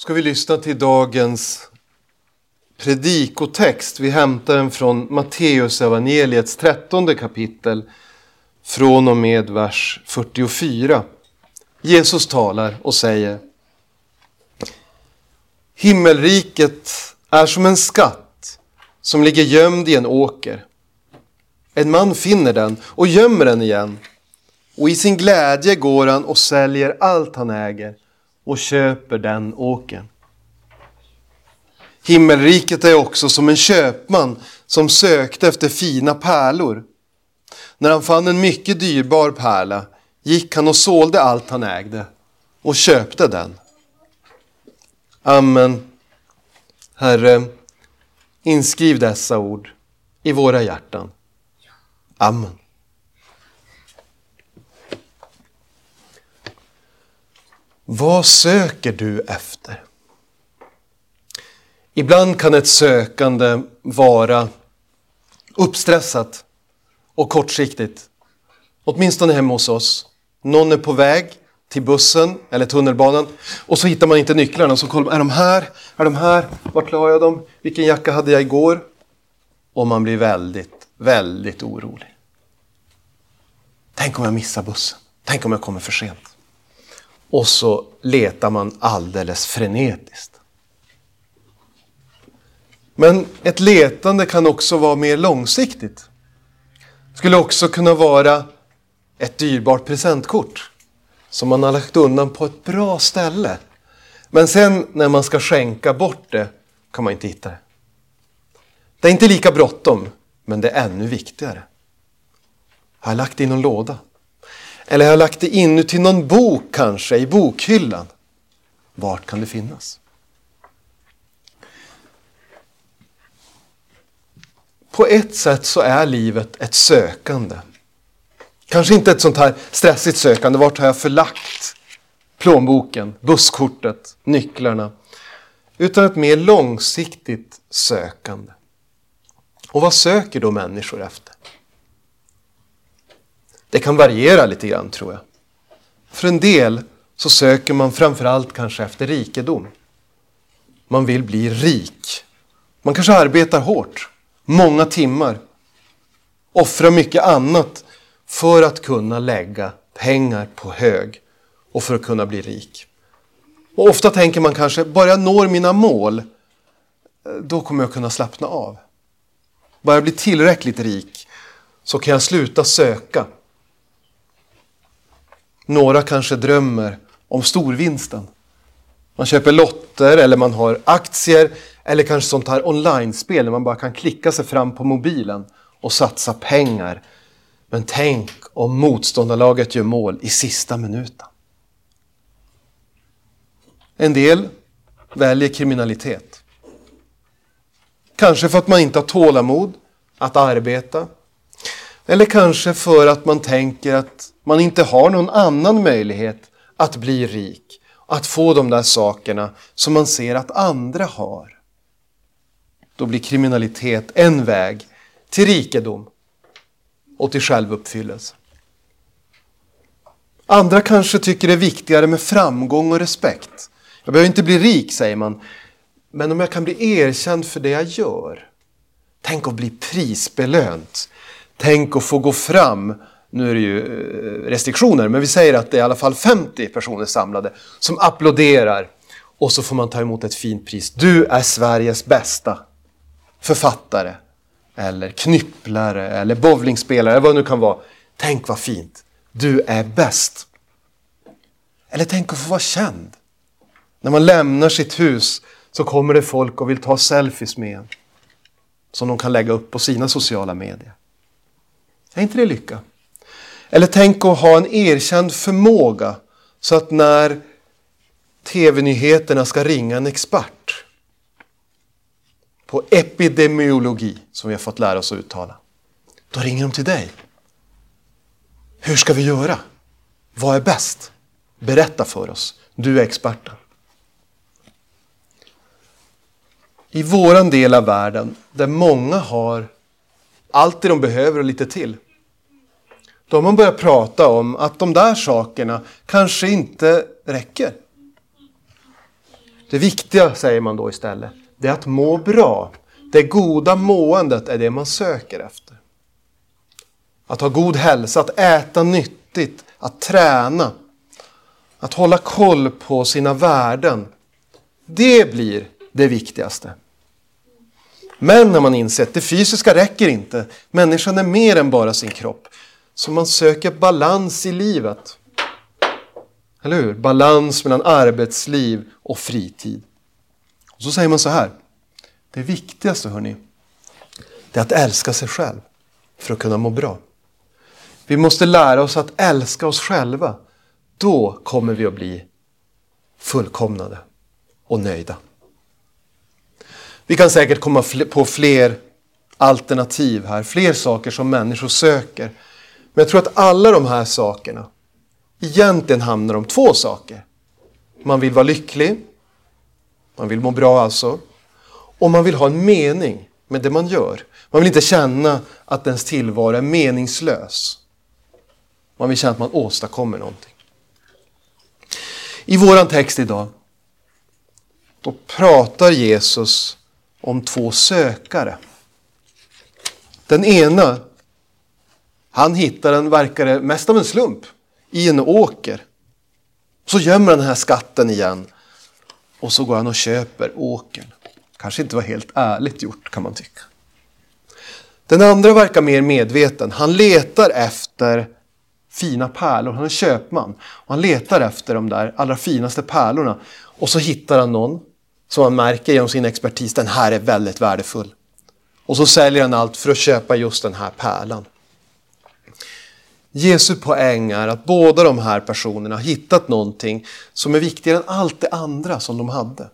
ska vi lyssna till dagens predikotext. Vi hämtar den från Matteus evangeliets trettonde kapitel från och med vers 44. Jesus talar och säger Himmelriket är som en skatt som ligger gömd i en åker. En man finner den och gömmer den igen. Och i sin glädje går han och säljer allt han äger och köper den åkern. Himmelriket är också som en köpman som sökte efter fina pärlor. När han fann en mycket dyrbar pärla gick han och sålde allt han ägde och köpte den. Amen. Herre, inskriv dessa ord i våra hjärtan. Amen. Vad söker du efter? Ibland kan ett sökande vara uppstressat och kortsiktigt. Åtminstone hemma hos oss. Någon är på väg till bussen eller tunnelbanan och så hittar man inte nycklarna. Så kollar man, är de här? Är de här? Vart la jag dem? Vilken jacka hade jag igår? Och man blir väldigt, väldigt orolig. Tänk om jag missar bussen? Tänk om jag kommer för sent? Och så letar man alldeles frenetiskt. Men ett letande kan också vara mer långsiktigt. Det skulle också kunna vara ett dyrbart presentkort som man har lagt undan på ett bra ställe. Men sen när man ska skänka bort det kan man inte hitta det. Det är inte lika bråttom, men det är ännu viktigare. Har jag lagt det i någon låda? Eller har jag lagt det inuti någon bok kanske, i bokhyllan? Vart kan det finnas? På ett sätt så är livet ett sökande. Kanske inte ett sånt här stressigt sökande. Vart har jag förlagt plånboken, busskortet, nycklarna? Utan ett mer långsiktigt sökande. Och vad söker då människor efter? Det kan variera lite grann tror jag. För en del så söker man framförallt kanske efter rikedom. Man vill bli rik. Man kanske arbetar hårt, många timmar, offrar mycket annat för att kunna lägga pengar på hög och för att kunna bli rik. Och ofta tänker man kanske, bara jag når mina mål, då kommer jag kunna slappna av. Bara jag blir tillräckligt rik så kan jag sluta söka några kanske drömmer om storvinsten. Man köper lotter eller man har aktier eller kanske sånt här online-spel där man bara kan klicka sig fram på mobilen och satsa pengar. Men tänk om motståndarlaget gör mål i sista minuten. En del väljer kriminalitet. Kanske för att man inte har tålamod att arbeta. Eller kanske för att man tänker att man inte har någon annan möjlighet att bli rik, att få de där sakerna som man ser att andra har. Då blir kriminalitet en väg till rikedom och till självuppfyllelse. Andra kanske tycker det är viktigare med framgång och respekt. Jag behöver inte bli rik, säger man, men om jag kan bli erkänd för det jag gör. Tänk att bli prisbelönt. Tänk att få gå fram nu är det ju eh, restriktioner, men vi säger att det är i alla fall 50 personer samlade som applåderar och så får man ta emot ett fint pris. Du är Sveriges bästa författare eller knypplare eller bowlingspelare, eller vad det nu kan vara. Tänk vad fint! Du är bäst! Eller tänk att få vara känd. När man lämnar sitt hus så kommer det folk och vill ta selfies med en. Som de kan lägga upp på sina sociala medier. Är inte det lycka? Eller tänk att ha en erkänd förmåga så att när tv-nyheterna ska ringa en expert på epidemiologi, som vi har fått lära oss att uttala, då ringer de till dig. Hur ska vi göra? Vad är bäst? Berätta för oss. Du är experten. I våran del av världen, där många har allt det de behöver och lite till, då har man börjat prata om att de där sakerna kanske inte räcker. Det viktiga, säger man då istället, det är att må bra. Det goda måendet är det man söker efter. Att ha god hälsa, att äta nyttigt, att träna, att hålla koll på sina värden. Det blir det viktigaste. Men när man inser att det fysiska räcker inte, människan är mer än bara sin kropp, så man söker balans i livet. Eller hur? Balans mellan arbetsliv och fritid. Och så säger man så här. Det viktigaste hörni, det är att älska sig själv för att kunna må bra. Vi måste lära oss att älska oss själva. Då kommer vi att bli fullkomnade och nöjda. Vi kan säkert komma på fler alternativ här, fler saker som människor söker. Men jag tror att alla de här sakerna egentligen handlar om två saker. Man vill vara lycklig, man vill må bra alltså, och man vill ha en mening med det man gör. Man vill inte känna att ens tillvaro är meningslös. Man vill känna att man åstadkommer någonting. I våran text idag, då pratar Jesus om två sökare. Den ena, han hittar den, verkar det mest av en slump, i en åker. Så gömmer han den här skatten igen och så går han och köper åkern. Kanske inte var helt ärligt gjort kan man tycka. Den andra verkar mer medveten. Han letar efter fina pärlor. Han är köpman. Och han letar efter de där allra finaste pärlorna. Och så hittar han någon som han märker genom sin expertis, den här är väldigt värdefull. Och så säljer han allt för att köpa just den här pärlan. Jesu poäng är att båda de här personerna har hittat någonting som är viktigare än allt det andra som de hade.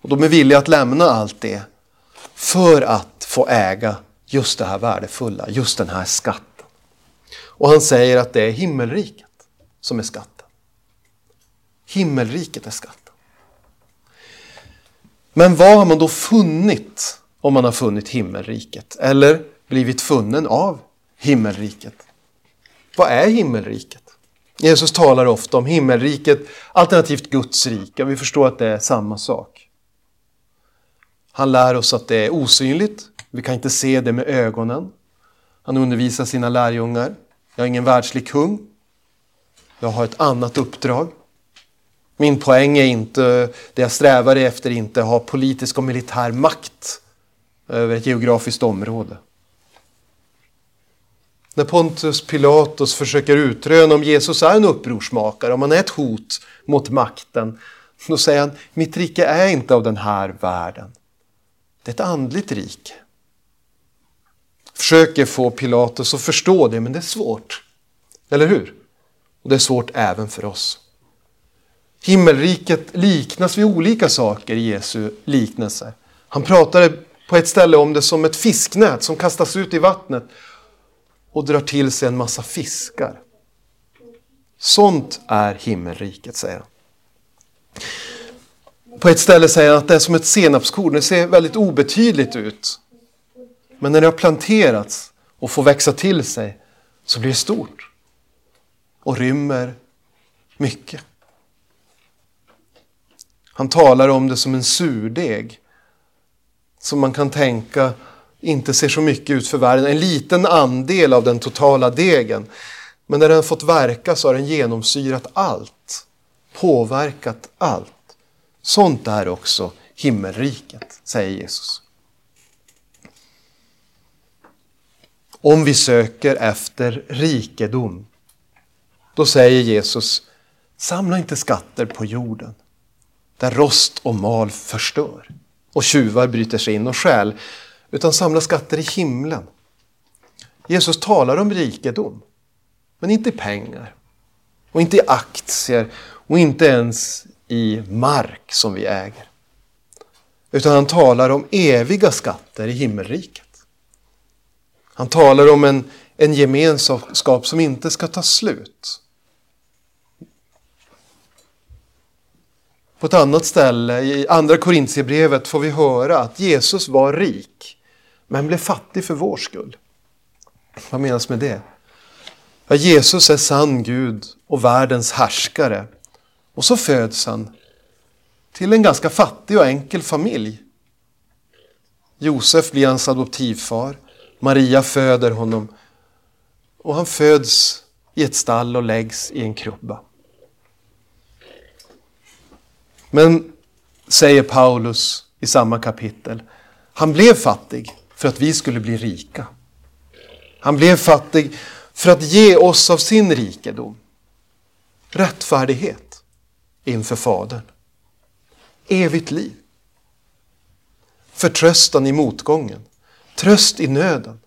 Och de är villiga att lämna allt det för att få äga just det här värdefulla, just den här skatten. Och han säger att det är himmelriket som är skatten. Himmelriket är skatten. Men vad har man då funnit om man har funnit himmelriket? Eller blivit funnen av himmelriket? Vad är himmelriket? Jesus talar ofta om himmelriket alternativt Guds rike. Vi förstår att det är samma sak. Han lär oss att det är osynligt. Vi kan inte se det med ögonen. Han undervisar sina lärjungar. Jag är ingen världslig kung. Jag har ett annat uppdrag. Min poäng är inte, det jag strävar efter är inte att ha politisk och militär makt över ett geografiskt område. När Pontus Pilatus försöker utröna om Jesus är en upprorsmakare, om han är ett hot mot makten, då säger han, mitt rike är inte av den här världen. Det är ett andligt rike. Försöker få Pilatus att förstå det, men det är svårt. Eller hur? Och det är svårt även för oss. Himmelriket liknas vid olika saker i Jesu liknelse. Han pratade på ett ställe om det som ett fisknät som kastas ut i vattnet och drar till sig en massa fiskar. Sånt är himmelriket, säger han. På ett ställe säger han att det är som ett senapskorn. Det ser väldigt obetydligt ut. Men när det har planterats och får växa till sig så blir det stort och rymmer mycket. Han talar om det som en surdeg. Som man kan tänka inte ser så mycket ut för världen. En liten andel av den totala degen. Men när den fått verka så har den genomsyrat allt. Påverkat allt. Sånt är också himmelriket, säger Jesus. Om vi söker efter rikedom, då säger Jesus, samla inte skatter på jorden där rost och mal förstör och tjuvar bryter sig in och stjäl, utan samla skatter i himlen. Jesus talar om rikedom, men inte i pengar och inte i aktier och inte ens i mark som vi äger. Utan han talar om eviga skatter i himmelriket. Han talar om en, en gemenskap som inte ska ta slut. På ett annat ställe i Andra Korintierbrevet får vi höra att Jesus var rik men blev fattig för vår skull. Vad menas med det? Ja, Jesus är sann Gud och världens härskare. Och så föds han till en ganska fattig och enkel familj. Josef blir hans adoptivfar. Maria föder honom. Och han föds i ett stall och läggs i en krubba. Men, säger Paulus i samma kapitel, han blev fattig för att vi skulle bli rika. Han blev fattig för att ge oss av sin rikedom. Rättfärdighet inför Fadern. Evigt liv. Förtröstan i motgången. Tröst i nöden.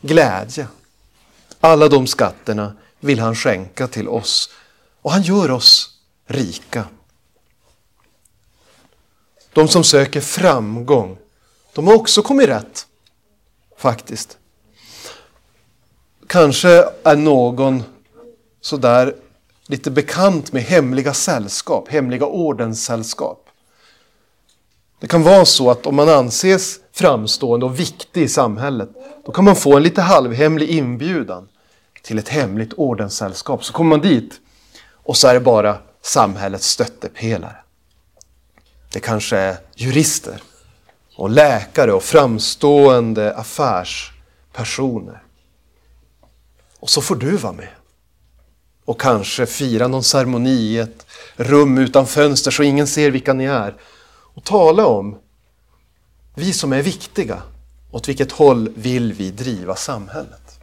Glädje. Alla de skatterna vill han skänka till oss. Och han gör oss rika. De som söker framgång, de har också kommit rätt. Faktiskt. Kanske är någon sådär lite bekant med hemliga sällskap, hemliga ordenssällskap. Det kan vara så att om man anses framstående och viktig i samhället, då kan man få en lite halvhemlig inbjudan till ett hemligt ordenssällskap. Så kommer man dit och så är det bara samhällets stöttepelare. Det kanske är jurister och läkare och framstående affärspersoner. Och så får du vara med. Och kanske fira någon ceremoni i ett rum utan fönster så ingen ser vilka ni är. Och tala om, vi som är viktiga, åt vilket håll vill vi driva samhället?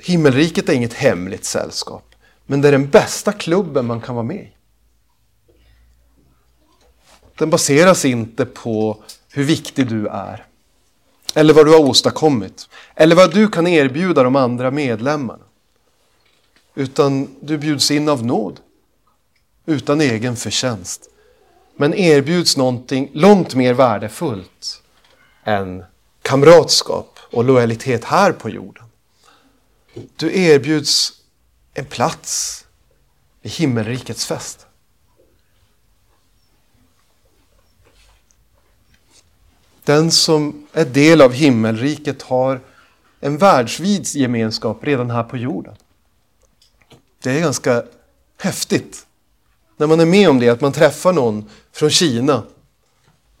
Himmelriket är inget hemligt sällskap, men det är den bästa klubben man kan vara med i. Den baseras inte på hur viktig du är. Eller vad du har åstadkommit. Eller vad du kan erbjuda de andra medlemmarna. Utan du bjuds in av nåd. Utan egen förtjänst. Men erbjuds någonting långt mer värdefullt än kamratskap och lojalitet här på jorden. Du erbjuds en plats i himmelrikets fest. Den som är del av himmelriket har en världsvid gemenskap redan här på jorden. Det är ganska häftigt när man är med om det, att man träffar någon från Kina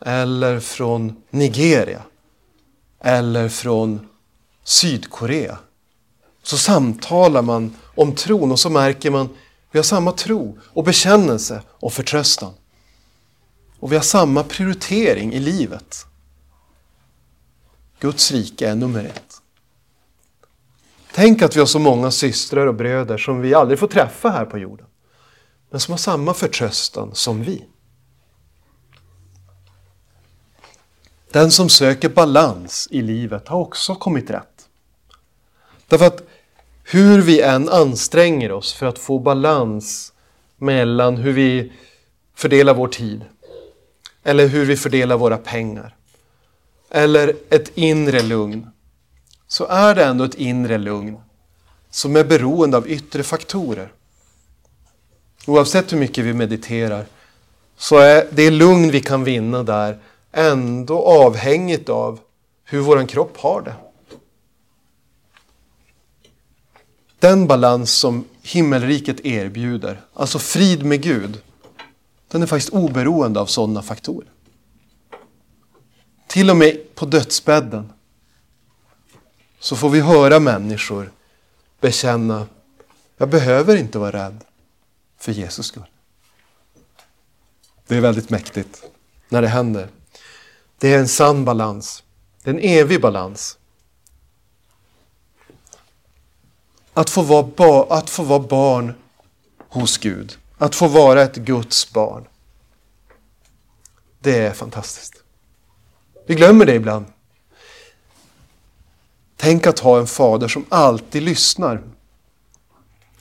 eller från Nigeria eller från Sydkorea. Så samtalar man om tron och så märker man att vi har samma tro och bekännelse och förtröstan. Och vi har samma prioritering i livet. Guds rike är nummer ett. Tänk att vi har så många systrar och bröder som vi aldrig får träffa här på jorden. Men som har samma förtröstan som vi. Den som söker balans i livet har också kommit rätt. Därför att hur vi än anstränger oss för att få balans mellan hur vi fördelar vår tid eller hur vi fördelar våra pengar eller ett inre lugn så är det ändå ett inre lugn som är beroende av yttre faktorer. Oavsett hur mycket vi mediterar så är det lugn vi kan vinna där ändå avhängigt av hur vår kropp har det. Den balans som himmelriket erbjuder, alltså frid med Gud, den är faktiskt oberoende av sådana faktorer. Till och med på dödsbädden så får vi höra människor bekänna, jag behöver inte vara rädd för Jesus skull. Det är väldigt mäktigt när det händer. Det är en sann balans. Det är en evig balans. Att få, vara ba, att få vara barn hos Gud. Att få vara ett Guds barn. Det är fantastiskt. Vi glömmer det ibland. Tänk att ha en fader som alltid lyssnar.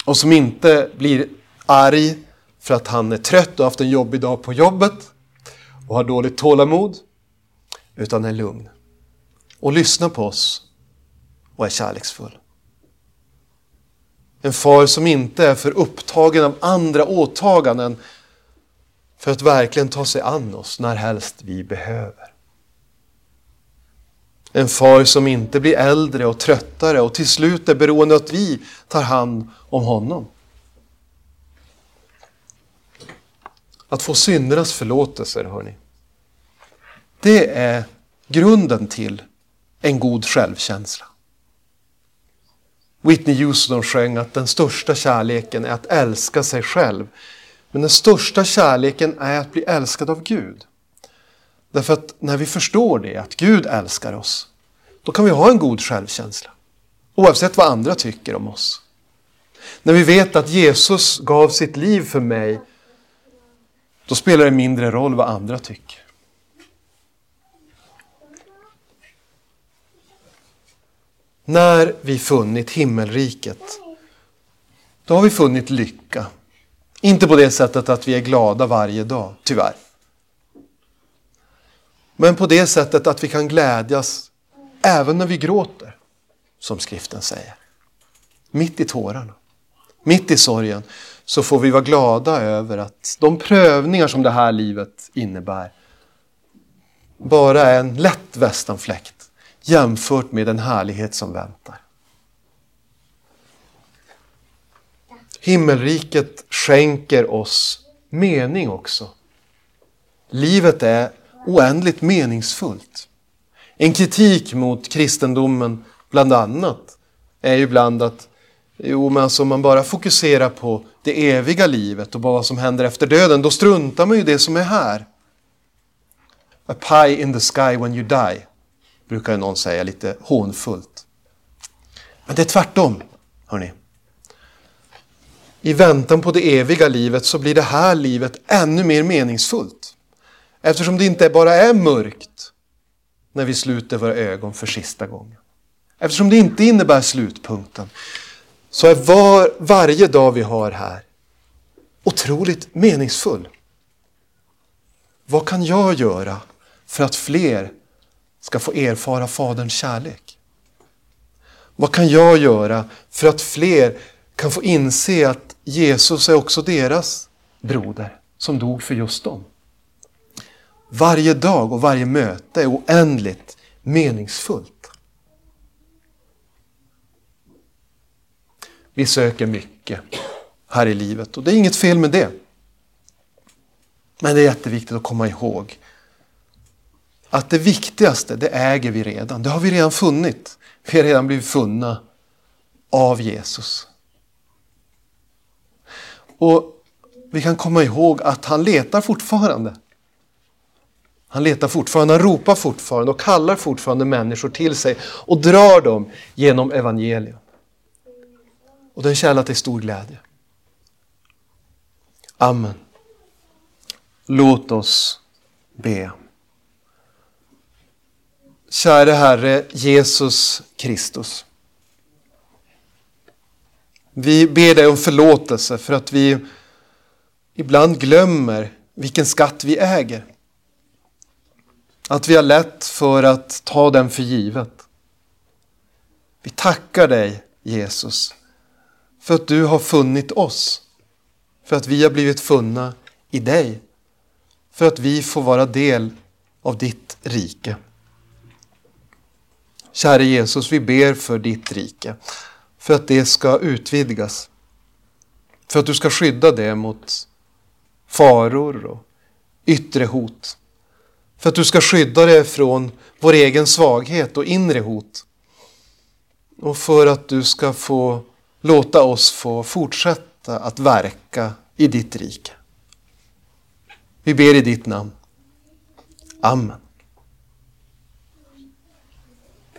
Och som inte blir arg för att han är trött och har haft en jobbig dag på jobbet och har dåligt tålamod. Utan är lugn. Och lyssnar på oss och är kärleksfull. En far som inte är för upptagen av andra åtaganden för att verkligen ta sig an oss när helst vi behöver. En far som inte blir äldre och tröttare och till slut är beroende av att vi tar hand om honom. att få syndernas förlåtelser, hörni. Det är grunden till en god självkänsla. Whitney Houston sjöng att den största kärleken är att älska sig själv. Men den största kärleken är att bli älskad av Gud. Därför att när vi förstår det, att Gud älskar oss, då kan vi ha en god självkänsla. Oavsett vad andra tycker om oss. När vi vet att Jesus gav sitt liv för mig, då spelar det mindre roll vad andra tycker. När vi funnit himmelriket, då har vi funnit lycka. Inte på det sättet att vi är glada varje dag, tyvärr. Men på det sättet att vi kan glädjas även när vi gråter, som skriften säger. Mitt i tårarna, mitt i sorgen, så får vi vara glada över att de prövningar som det här livet innebär bara är en lätt västanfläkt jämfört med den härlighet som väntar. Himmelriket skänker oss mening också. Livet är oändligt meningsfullt. En kritik mot kristendomen bland annat är ju ibland att jo, men alltså, om man bara fokuserar på det eviga livet och vad som händer efter döden, då struntar man ju det som är här. A pie in the sky when you die, brukar någon säga lite hånfullt. Men det är tvärtom, hörni. I väntan på det eviga livet så blir det här livet ännu mer meningsfullt. Eftersom det inte bara är mörkt när vi sluter våra ögon för sista gången. Eftersom det inte innebär slutpunkten så är var, varje dag vi har här otroligt meningsfull. Vad kan jag göra för att fler ska få erfara Faderns kärlek? Vad kan jag göra för att fler kan få inse att Jesus är också deras broder som dog för just dem? Varje dag och varje möte är oändligt meningsfullt. Vi söker mycket här i livet och det är inget fel med det. Men det är jätteviktigt att komma ihåg att det viktigaste, det äger vi redan. Det har vi redan funnit. Vi har redan blivit funna av Jesus. Och vi kan komma ihåg att han letar fortfarande. Han letar fortfarande, han ropar fortfarande och kallar fortfarande människor till sig och drar dem genom evangelium. Och det är en källa till stor glädje. Amen. Låt oss be. Käre Herre Jesus Kristus. Vi ber dig om förlåtelse för att vi ibland glömmer vilken skatt vi äger. Att vi har lätt för att ta den för givet. Vi tackar dig Jesus för att du har funnit oss. För att vi har blivit funna i dig. För att vi får vara del av ditt rike. Käre Jesus, vi ber för ditt rike. För att det ska utvidgas. För att du ska skydda det mot faror och yttre hot. För att du ska skydda det från vår egen svaghet och inre hot. Och för att du ska få låta oss få fortsätta att verka i ditt rike. Vi ber i ditt namn. Amen.